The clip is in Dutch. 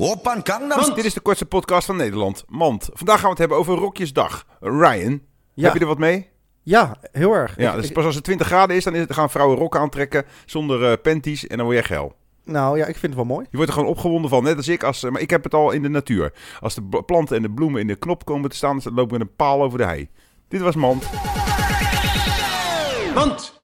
Oppan Gangnam Dit is de kortste podcast van Nederland. Mand. Vandaag gaan we het hebben over Rokjesdag. Ryan, Ja. heb je er wat mee? Ja, heel erg. Ja, Ik- dus ik- pas als het 20 graden is, dan is het, gaan vrouwen rokken aantrekken zonder eh, panties en dan word je geil. nou ja, ik vind het wel mooi. Je wordt er gewoon opgewonden van, net als ik. Als, eh, maar ik heb het al in de natuur. Als de planten en de bloemen in de knop komen te staan, dan loop ik met een paal over de hei. Dit was Mand. Mand.